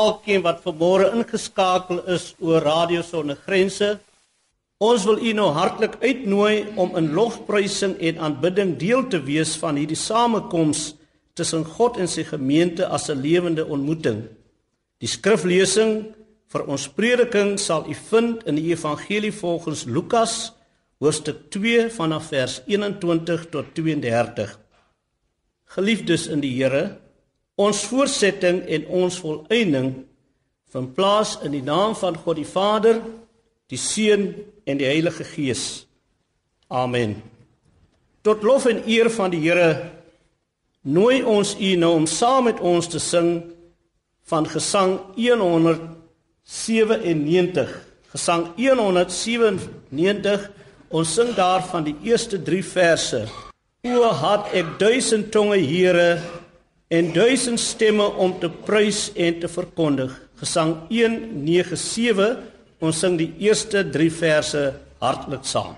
Elkeen wat vanmôre ingeskakel is oor Radio Sonder Grense, ons wil u nou hartlik uitnooi om in lofprysing en aanbidding deel te wees van hierdie samekoms tussen God en sy gemeente as 'n lewende ontmoeting. Die skriflesing vir ons prediking sal u vind in die Evangelie volgens Lukas, hoofstuk 2 vanaf vers 21 tot 32. Geliefdes in die Here, Ons voorsetting en ons volëinding vind plaas in die naam van God die Vader, die Seun en die Heilige Gees. Amen. Tot lof en eer van die Here nooi ons u nou om saam met ons te sing van Gesang 197. Gesang 197. Ons sing daarvan die eerste 3 verse. O, hat ek duisend tonge, Here, en duisend stemme om te prys en te verkondig. Gesang 197. Ons sing die eerste 3 verse hartlik saam.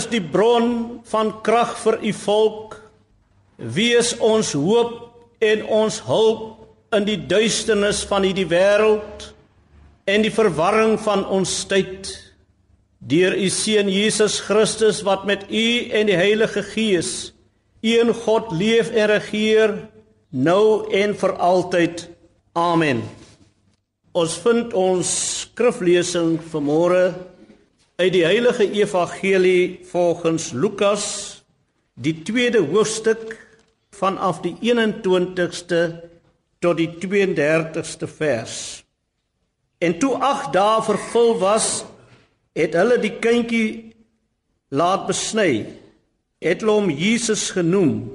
Is die bron van krag vir U volk. Wees ons hoop en ons hulp in die duisternis van hierdie wêreld en die verwarring van ons tyd. Deur U seun Jesus Christus wat met U en die Heilige Gees een God leef en regeer nou en vir altyd. Amen. Ons vind ons skriflesing vanmôre uit die Heilige Evangelie volgens Lukas die tweede hoofstuk vanaf die 21ste tot die 32ste vers. En toe ag dae vervul was, het hulle die kindjie laat besny. Het hulle hom Jesus genoem.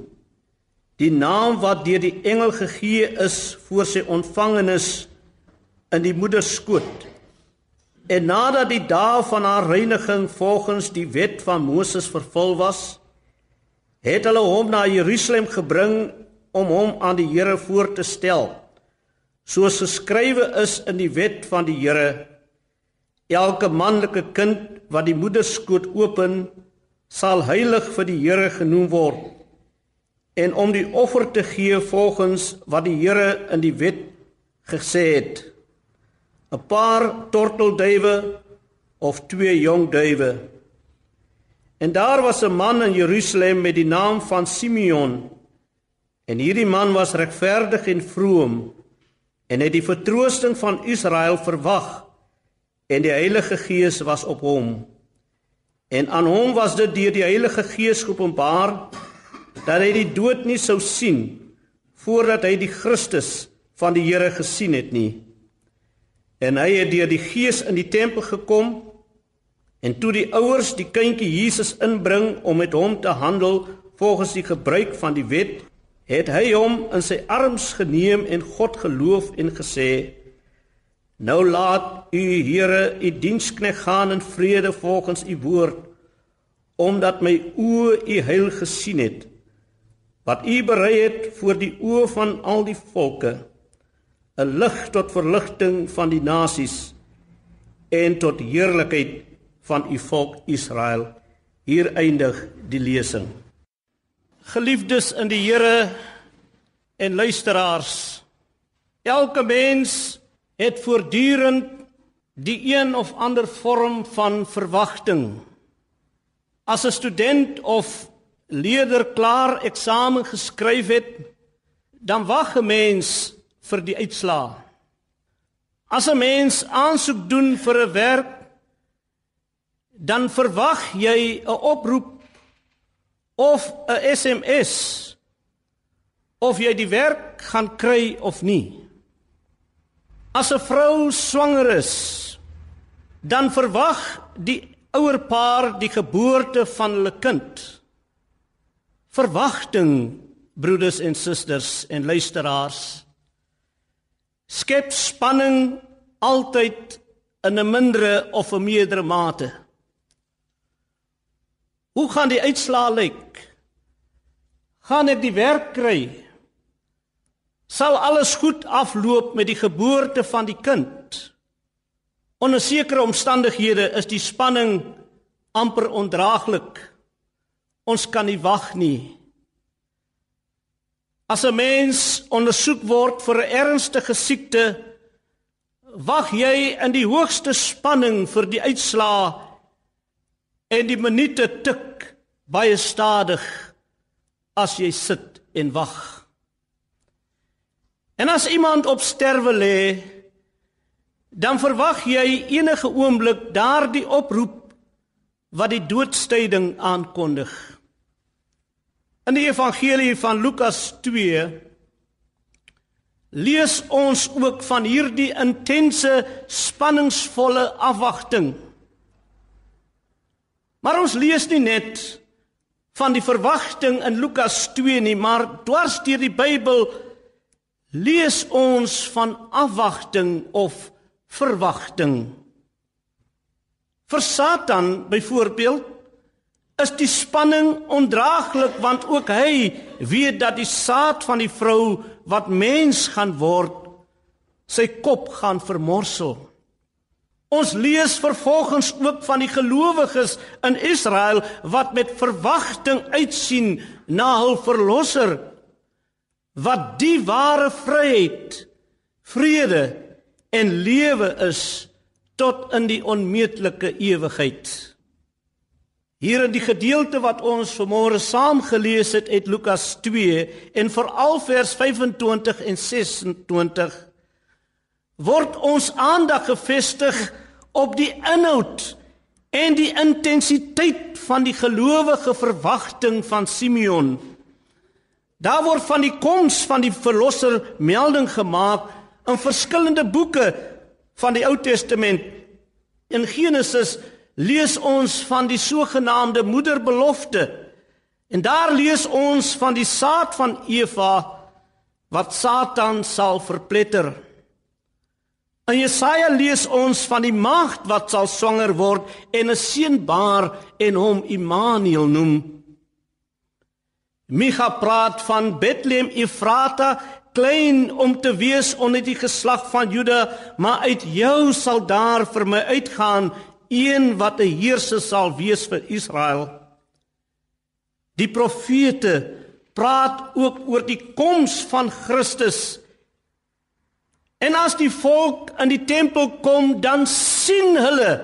Die naam wat deur die engel gegee is voor sy ontvangenis in die moeder skoot. En nadat die dae van haar reiniging volgens die wet van Moses vervul was, het hulle hom na Jerusalem gebring om hom aan die Here voor te stel. Soos geskrywe is in die wet van die Here: Elke manlike kind wat die moederskoot open, sal heilig vir die Here genoem word. En om die offer te gee volgens wat die Here in die wet gesê het. 'n paar tortelduwe of twee jong duwe En daar was 'n man in Jerusalem met die naam van Simeon. En hierdie man was regverdig en vroom en het die vertroosting van Israel verwag en die Heilige Gees was op hom. En aan hom was dit deur die Heilige Gees geopenbaar dat hy die dood nie sou sien voordat hy die Christus van die Here gesien het nie. En hy het deur die Gees in die tempel gekom en toe die ouers die kindjie Jesus inbring om met hom te handel volgens die gebruik van die wet, het hy hom in sy arms geneem en God geloof en gesê: Nou laat u Here u dienskneg gaan in vrede volgens u woord, omdat my oë u heil gesien het wat u berei het voor die oë van al die volke 'n lig tot verligting van die nasies en tot heerlikheid van u volk Israel. Hier eindig die lesing. Geliefdes in die Here en luisteraars, elke mens het voortdurend die een of ander vorm van verwagting. As 'n student of leerder klaar eksamen geskryf het, dan wag 'n mens vir die uitslaa. As 'n mens aansoek doen vir 'n werk, dan verwag jy 'n oproep of 'n SMS of jy die werk gaan kry of nie. As 'n vrou swanger is, dan verwag die ouer paar die geboorte van hulle kind. Verwagting, broeders en susters en luisteraars, skep spanning altyd in 'n mindere of 'n meerdere mate. Hoe gaan die uitslaa lyk? Gaan ek die werk kry? Sal alles goed afloop met die geboorte van die kind? Onder sekere omstandighede is die spanning amper ondraaglik. Ons kan nie wag nie. As 'n mens ondersoek word vir 'n ernstige siekte, wag jy in die hoogste spanning vir die uitslaa en die minute tik baie stadig as jy sit en wag. En as iemand op sterwe lê, dan verwag jy enige oomblik daardie oproep wat die doodstyding aankondig. In die evangelie van Lukas 2 lees ons ook van hierdie intense spanningsvolle afwagting. Maar ons lees nie net van die verwagting in Lukas 2 nie, maar dwars deur die Bybel lees ons van afwagting of verwagting. Vir Satan byvoorbeeld is die spanning ondraaglik want ook hy weet dat die saad van die vrou wat mens gaan word sy kop gaan vermorsel. Ons lees vervolgens ook van die gelowiges in Israel wat met verwagting uitsien na hul verlosser wat die ware vryheid, vrede en lewe is tot in die onmeetlike ewigheid. Hier in die gedeelte wat ons vanmôre saam gelees het uit Lukas 2 en veral vers 25 en 26 word ons aandag gefestig op die inhoud en die intensiteit van die gelowige verwagting van Simeon. Daar word van die koms van die verlosser melding gemaak in verskillende boeke van die Ou Testament. In Genesis lees ons van die sogenaamde moederbelofte. En daar lees ons van die saad van Eva wat Satan sal verpletter. In Jesaja lees ons van die maagd wat sal swanger word en 'n seun baar en hom Immanuel noem. Micha praat van Bethlehem Efrata, klein om te wees onder die geslag van Juda, maar uit jou sal daar vir my uitgaan een wat 'n heerser sal wees vir Israel. Die profete praat ook oor die koms van Christus. En as die volk in die tempel kom, dan sien hulle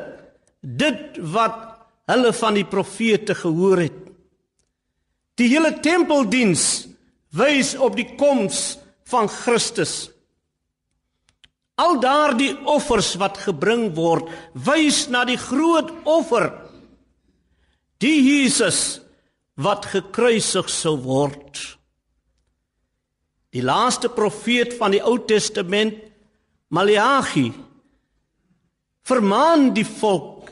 dit wat hulle van die profete gehoor het. Die hele tempeldiens wys op die koms van Christus. Al daardie offers wat gebring word, wys na die groot offer die Jesus wat gekruisig sou word. Die laaste profeet van die Ou Testament, Maleagi, vermaan die volk,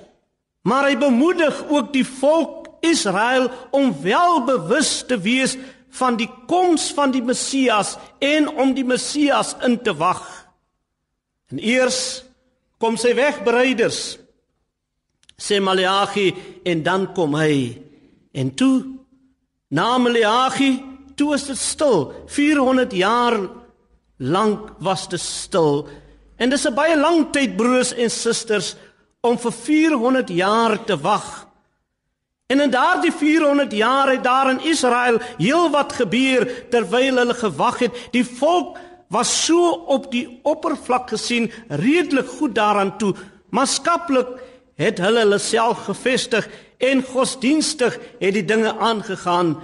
maar hy bemoedig ook die volk Israel om wel bewus te wees van die koms van die Messias en om die Messias in te wag. En eers kom sy wegbereiders sê Maleagi en dan kom hy. En toe na Maleagi toe is dit stil. 400 jaar lank was dit stil. En dis 'n baie lang tyd broers en susters om vir 400 jaar te wag. En in daardie 400 jaar het daar in Israel heelwat gebeur terwyl hulle gewag het. Die volk was so op die oppervlak gesien redelik goed daaraan toe, maar skaplik het hulle hulle self gevestig en godsdienstig het die dinge aangegaan.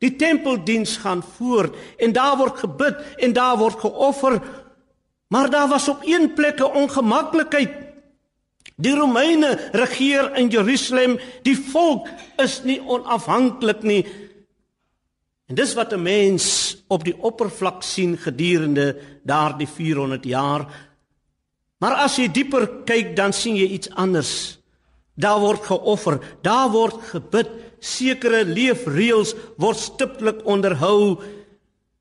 Die tempeldiens gaan voort en daar word gebid en daar word geoffer. Maar daar was op een plek 'n ongemaklikheid. Die Romeine regeer in Jerusalem. Die volk is nie onafhanklik nie. En dis wat 'n mens op die oppervlak sien gedurende daardie 400 jaar. Maar as jy dieper kyk, dan sien jy iets anders. Daar word geoffer, daar word gebid, sekere leefreëls word stiptelik onderhou.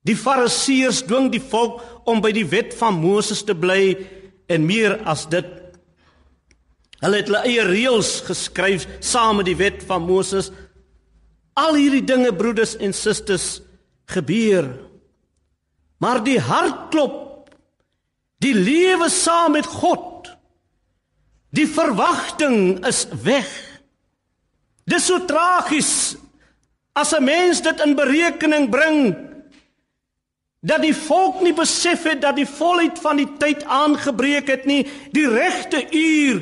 Die Fariseërs dwing die volk om by die wet van Moses te bly en meer as dit. Hulle het hulle eie reëls geskryf saam met die wet van Moses Al hierdie dinge broeders en susters gebeur. Maar die hartklop, die lewe saam met God, die verwagting is weg. Dis so tragies as 'n mens dit in berekening bring dat die volk nie besef het dat die volheid van die tyd aangebreek het nie, die regte uur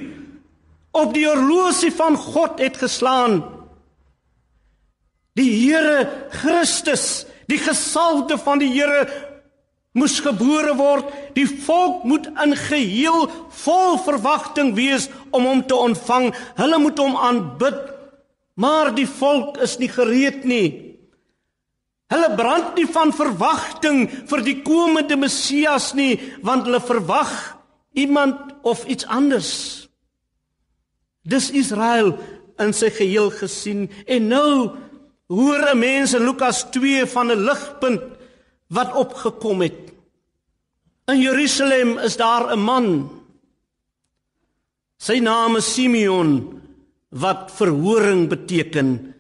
op die horlosie van God het geslaan. Die Here Christus, die gesalfde van die Here moes gebore word. Die volk moet in geheel vol verwagting wees om hom te ontvang. Hulle moet hom aanbid. Maar die volk is nie gereed nie. Hulle brand nie van verwagting vir die komende Messias nie, want hulle verwag iemand of iets anders. Dis Israel in sy geheel gesien en nou hoor 'n mens in Lukas 2 van 'n ligpunt wat opgekom het. In Jerusalem is daar 'n man. Sy naam is Simeon wat verhoring beteken.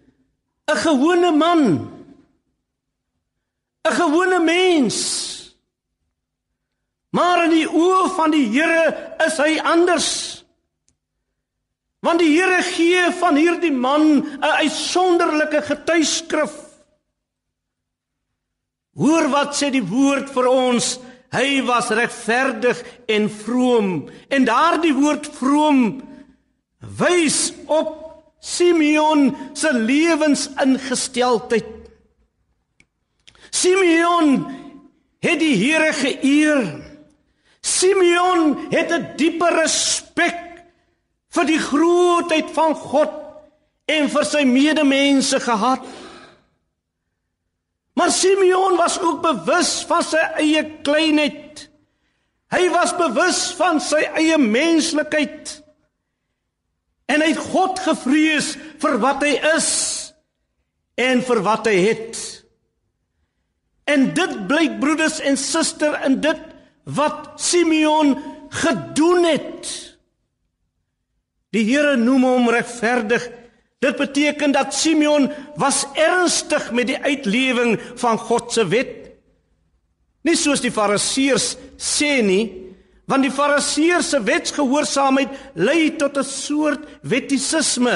'n Gewone man. 'n Gewone mens. Maar in die oë van die Here is hy anders. Want die Here gee van hierdie man 'n uitsonderlike getuigskrif. Hoor wat sê die woord vir ons? Hy was regverdig en vroom. En daardie woord vroom wys op Simeon se lewensingesteldheid. Simeon het die Here geëer. Simeon het 'n diepe respek vir die grootheid van God en vir sy medemense gehad. Maar Simeon was ook bewus van sy eie kleinheid. Hy was bewus van sy eie menslikheid. En hy het God gevrees vir wat hy is en vir wat hy het. En dit blyk broeders en susters in dit wat Simeon gedoen het. Die Here noem hom regverdig. Dit beteken dat Simeon was ernstig met die uitlewing van God se wet. Nie soos die Fariseërs sê nie, want die Fariseërs se wetsgehoorsaamheid lei tot 'n soort wettisisme.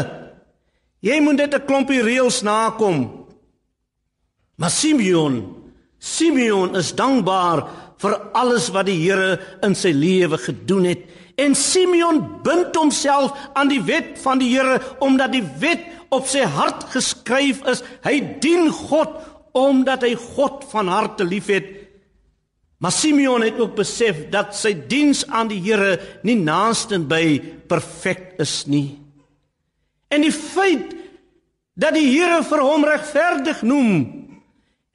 Jy moet net 'n klompie reëls nakom. Maar Simeon, Simeon is dankbaar vir alles wat die Here in sy lewe gedoen het En Simeon bind homself aan die wet van die Here omdat die wet op sy hart geskryf is. Hy dien God omdat hy God van harte liefhet. Maar Simeon het ook besef dat sy diens aan die Here nie naastenby perfek is nie. En die feit dat die Here vir hom regverdig noem,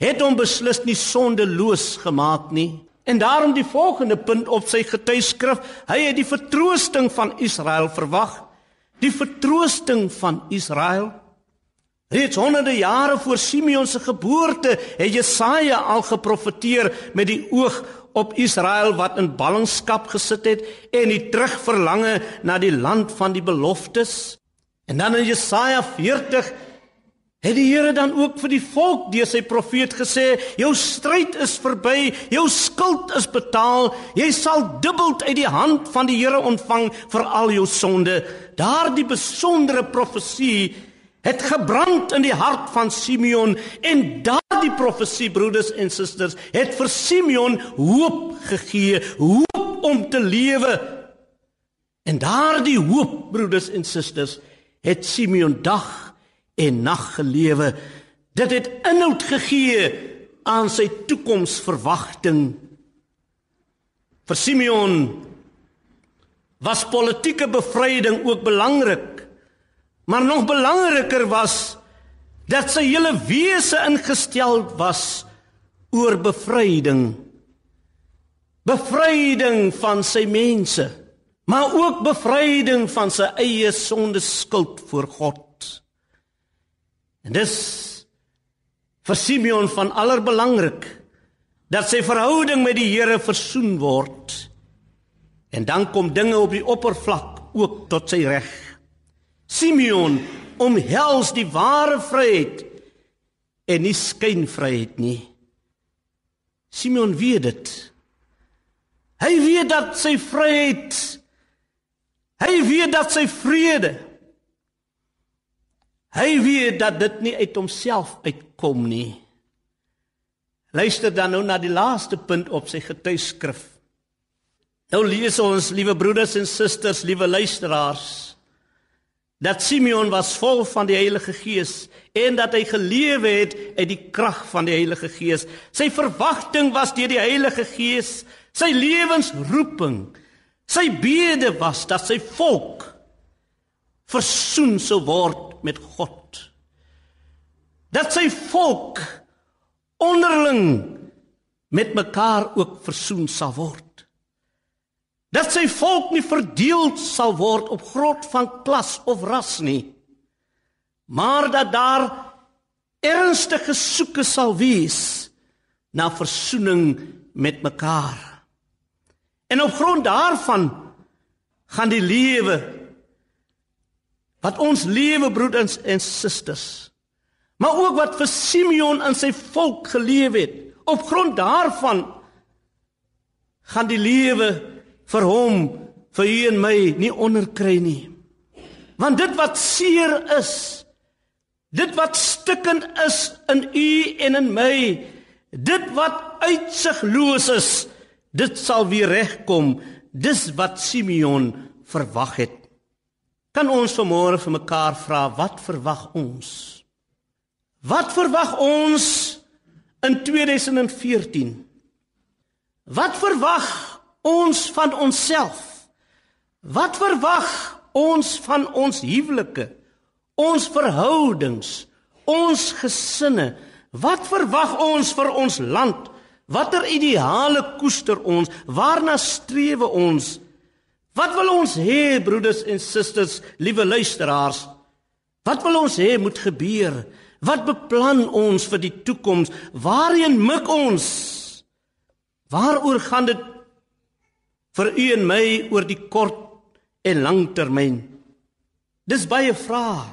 het hom beslis nie sondeloos gemaak nie. En daarom die volgende punt op sy getuieskrif, hy het die vertroosting van Israel verwag. Die vertroosting van Israel. Reeds honderde jare voor Simeon se geboorte het Jesaja al geprofeteer met die oog op Israel wat in ballingskap gesit het en die terugverlange na die land van die beloftes. En dan in Jesaja 40 het die Here dan ook vir die volk deur sy profeet gesê: "Jou stryd is verby, jou skuld is betaal. Jy sal dubbel uit die hand van die Here ontvang vir al jou sonde." Daardie besondere profesie het gebrand in die hart van Simeon en daardie profesie broeders en susters het vir Simeon hoop gegee, hoop om te lewe. En daardie hoop broeders en susters het Simeon dag en nag gelewe. Dit het inhoud gegee aan sy toekomsverwagting. Vir Simeon was politieke bevryding ook belangrik. Maar nog belangriker was dat sy hele wese ingestel was oor bevryding. Bevryding van sy mense, maar ook bevryding van sy eie sonde skuld voor God. En dis vir Simeon van allerbelangrik dat sy verhouding met die Here versoen word. En dan kom dinge op die oppervlak ook tot sy reg. Simeon omhels die ware vryheid en nie skynvryheid nie. Simeon weet dit. Hy weet dat sy vryheid hy weet dat sy vrede Hy weet dat dit nie uit homself uitkom nie. Luister dan nou na die laaste punt op sy getuieskrif. Nou lees ons, liewe broeders en susters, liewe luisteraars, dat Simeon was vol van die Heilige Gees en dat hy gelewe het uit die krag van die Heilige Gees. Sy verwagting was deur die Heilige Gees, sy lewensroeping. Sy bede was dat sy volk versoen sou word met God. Dat sy volk onderling met mekaar ook versoen sal word. Dat sy volk nie verdeel sal word op grond van klas of ras nie. Maar dat daar ernstige soeke sal wees na versoening met mekaar. En op grond daarvan gaan die lewe wat ons lewe broeders en susters maar ook wat vir Simeon en sy volk geleef het op grond daarvan gaan die lewe vir hom vir u en my nie onderkry nie. Want dit wat seer is dit wat stikkend is in u en in my dit wat uitsigloos is dit sal weer regkom dis wat Simeon verwag het Kan ons vanmôre vir mekaar vra wat verwag ons? Wat verwag ons in 2014? Wat verwag ons van onsself? Wat verwag ons van ons huwelike? Ons verhoudings, ons gesinne? Wat verwag ons vir ons land? Watter ideale koester ons? Waarna streef ons? Wat wil ons hê broeders en susters, liewe luisteraars? Wat wil ons hê moet gebeur? Wat beplan ons vir die toekoms? Waarheen mik ons? Waaroor gaan dit vir u en my oor die kort en lang termyn? Dis baie vrae.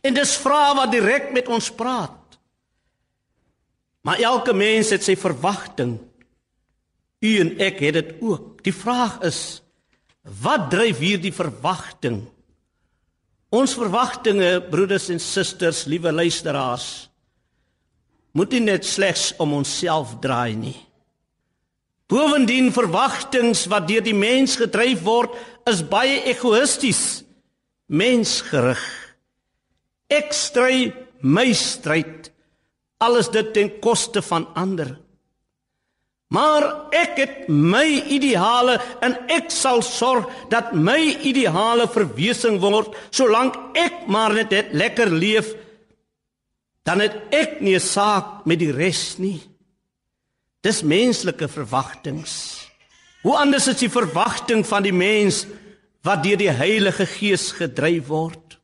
En dis vrae wat direk met ons praat. Maar elke mens het sy verwagting. U en ek het dit ook. Die vraag is wat dryf hierdie verwagting? Ons verwagtinge, broeders en susters, liewe luisteraars, moet nie net slegs om onsself draai nie. Bovendien verwagtinge wat deur die mens gedryf word, is baie egoïsties, mensgerig. Ek stry my stryd, alles dit ten koste van ander. Maar ek het my ideale en ek sal sorg dat my ideale verwesing word solank ek maar net het lekker leef dan het ek nie 'n saak met die res nie. Dis menslike verwagtinge. Hoe anders is die verwagting van die mens wat deur die Heilige Gees gedryf word?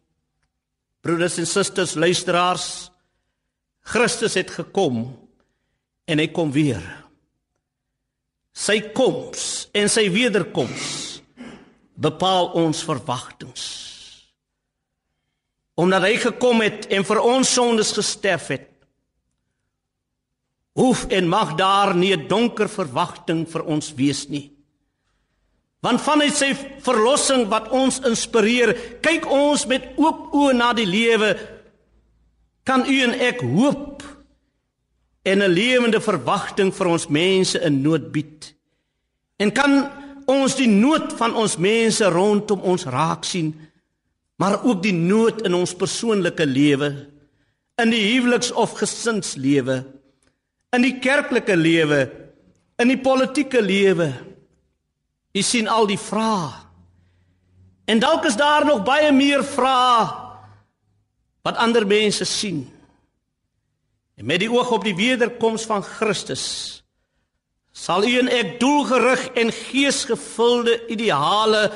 Broeders en susters, luisteraars, Christus het gekom en hy kom weer. Sy koms en sy wederkoms bepaal ons verwagtinge. Omdat hy gekom het en vir ons sondes gesterf het, hoef en mag daar nie 'n donker verwagting vir ons wees nie. Want vanuit sy verlossing wat ons inspireer, kyk ons met oop oë na die lewe. Kan u en ek hoop en 'n lewende verwagting vir ons mense in nood bied? En kan ons die nood van ons mense rondom ons raak sien, maar ook die nood in ons persoonlike lewe, in die huweliks of gesinslewe? in die kerklike lewe, in die politieke lewe. U sien al die vrae. En dalk is daar nog baie meer vrae wat ander mense sien. En met die oog op die wederkoms van Christus sal u en ek doelgerig en geesgevulde ideale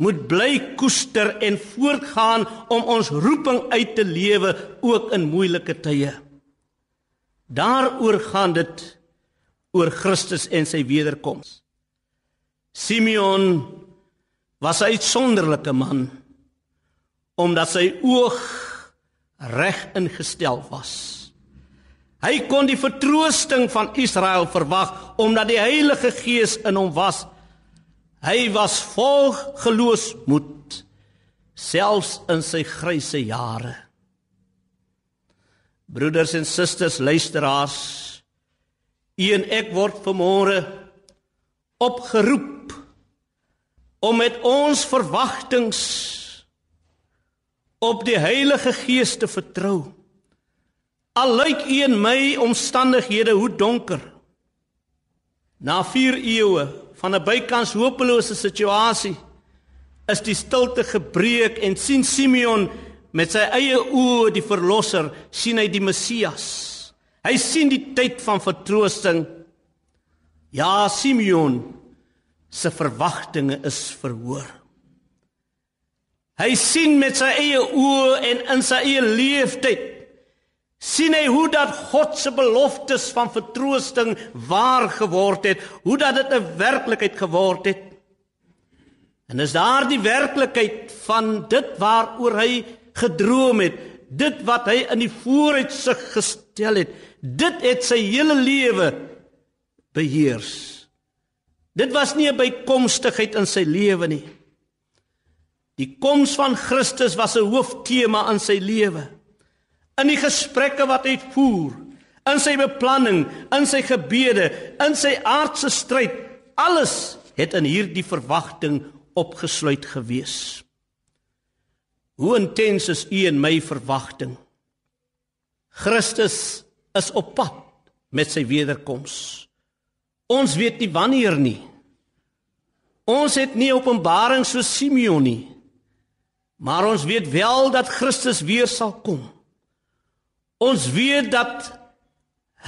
moet bly koester en voortgaan om ons roeping uit te lewe ook in moeilike tye. Daaroor gaan dit oor Christus en sy wederkoms. Simeon was 'n uitsonderlike man omdat sy oog reg ingestel was. Hy kon die vertroosting van Israel verwag omdat die Heilige Gees in hom was. Hy was vol geloofsmoed selfs in sy grysse jare. Broeders en susters, luisteraars, u en ek word vanmôre opgeroep om met ons verwagtinge op die Heilige Gees te vertrou. Al lyk u en my omstandighede hoe donker. Na 4 eeue van 'n bykans hopelose situasie is die stilte gebreek en sien Simeon met sy eie oë die verlosser sien hy die Messias. Hy sien die tyd van vertroosting. Ja, Simeon se verwagtinge is verhoor. Hy sien met sy eie oë en in sy eie leeftyd sien hy hoe dat God se beloftes van vertroosting waar geword het, hoe dat dit 'n werklikheid geword het. En is daar die werklikheid van dit waaroor hy gedroom het, dit wat hy in die vooruitsig gestel het, dit het sy hele lewe beheers. Dit was nie 'n bykomstigheid in sy lewe nie. Die koms van Christus was 'n hooftema in sy lewe. In die gesprekke wat hy voer, in sy beplanning, in sy gebede, in sy aardse stryd, alles het in hierdie verwagting opgesluit gewees. Hoe intens is u en my verwagting? Christus is op pad met sy wederkoms. Ons weet nie wanneer nie. Ons het nie openbaring so Simeon nie. Maar ons weet wel dat Christus weer sal kom. Ons weet dat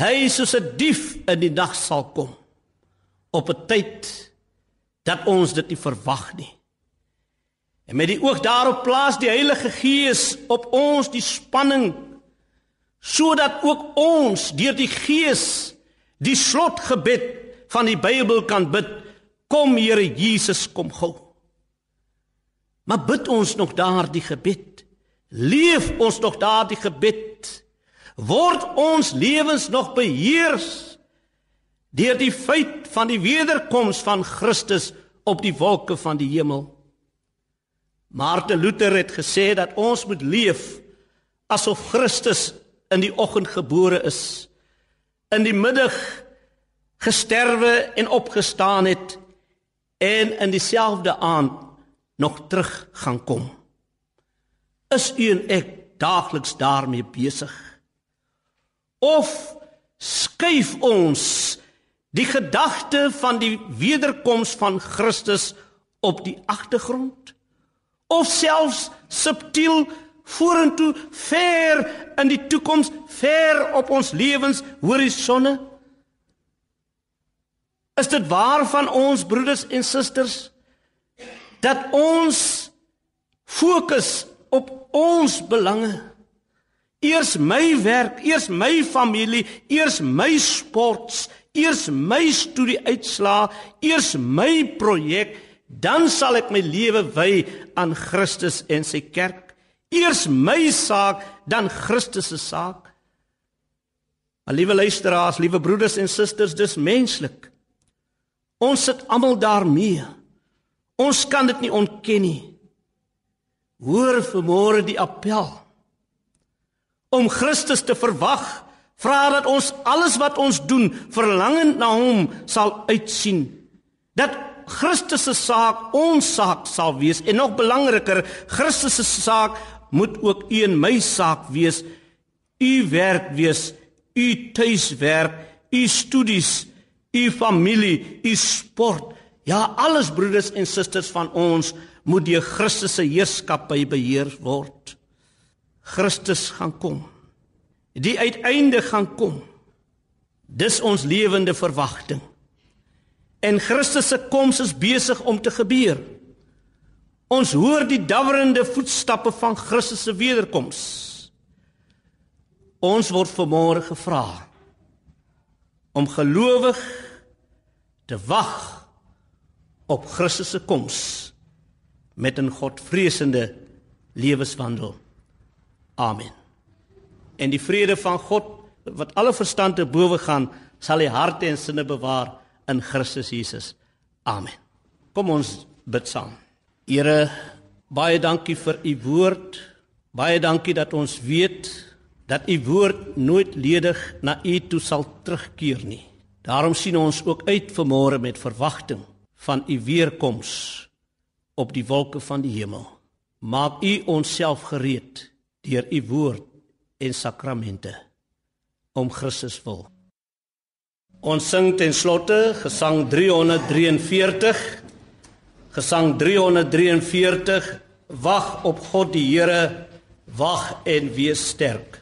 hy soos 'n dief in die nag sal kom op 'n tyd dat ons dit nie verwag nie. En met die oog daarop plaas die Heilige Gees op ons die spanning sodat ook ons deur die Gees die slotgebed van die Bybel kan bid kom Here Jesus kom gou. Maar bid ons nog daardie gebed? Leef ons nog daardie gebed? Word ons lewens nog beheers deur die feit van die wederkoms van Christus op die wolke van die hemel? Martin Luther het gesê dat ons moet leef asof Christus in die oggend gebore is. In die middag gesterwe en opgestaan het en in dieselfde aand nog terug gaan kom. Is u en ek daagliks daarmee besig? Of skuif ons die gedagte van die wederkoms van Christus op die agtergrond? Of selfs subtiel vorentoe ver in die toekoms, ver op ons lewens horisonne? Is dit waar van ons broeders en susters dat ons fokus op ons belange? Eers my werk, eers my familie, eers my sports, eers my studie uitslaa, eers my projek, dan sal ek my lewe wy aan Christus en sy kerk. Eers my saak, dan Christus se saak. Maar liewe luisteraars, liewe broeders en susters, dis menslik. Ons sit almal daarmee. Ons kan dit nie ontken nie. Hoor vanmôre die appel om Christus te verwag. Vra dat ons alles wat ons doen verlangend na hom sal uitsien. Dat Christus se saak ons saak sal wees en nog belangriker, Christus se saak moet ook u en my saak wees. U werk wees, u tuiswerk, u studies, u familie, u sport, ja alles broeders en susters van ons moet deur Christus se heerskappy beheer word. Christus gaan kom. Die uiteinde gaan kom. Dis ons lewende verwagting. En Christus se koms is besig om te gebeur. Ons hoor die dawerende voetstappe van Christus se wederkoms. Ons word vanmôre gevra om gelowig te wag op Christus se koms met 'n Godvreesende lewenswandel. Amen. En die vrede van God wat alle verstand te bowe gaan, sal die harte en sinne bewaar in Christus Jesus. Amen. Kom ons bid saam. Here, baie dankie vir u woord. Baie dankie dat ons weet dat u woord nooit ledig na u toe sal terugkeer nie. Daarom sien ons ook uit vanmôre met verwagting van u weerkoms op die wolke van die hemel. Maak u onsself gereed deur u woord en sakramente om Christus wil. Ons sing ten slotte Gesang 343 Gesang 343 Wag op God die Here wag en wees sterk.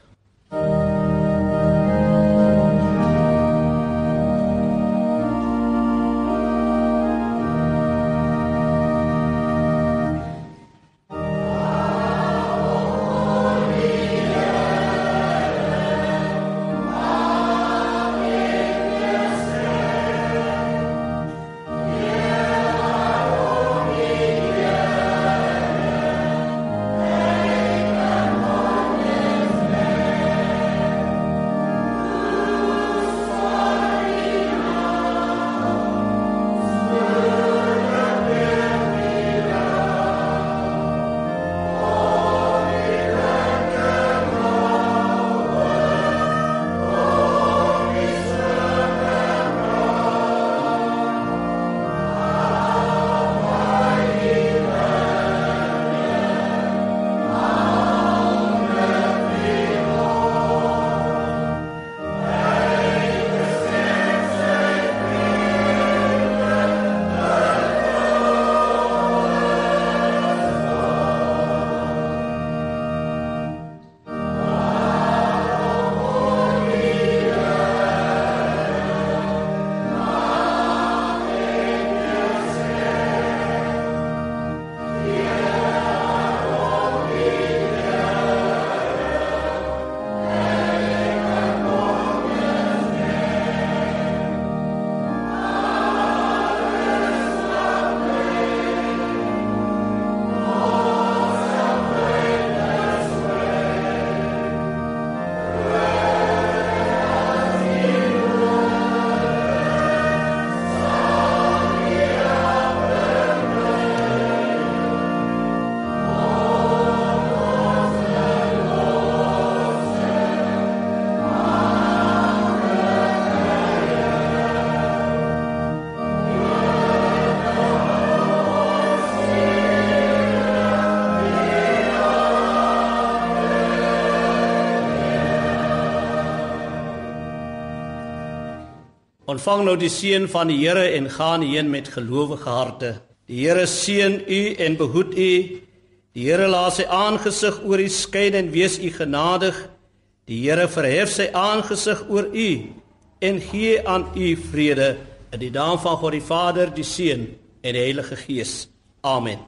Ontvang nou die seën van die Here en gaan heen met gelowige harte. Die Here seën u en behoed u. Die Here laat sy aangesig oor u skyn en wees u genadig. Die Here verhef sy aangesig oor u en gee aan u vrede in die naam van God die Vader, die Seun en die Heilige Gees. Amen.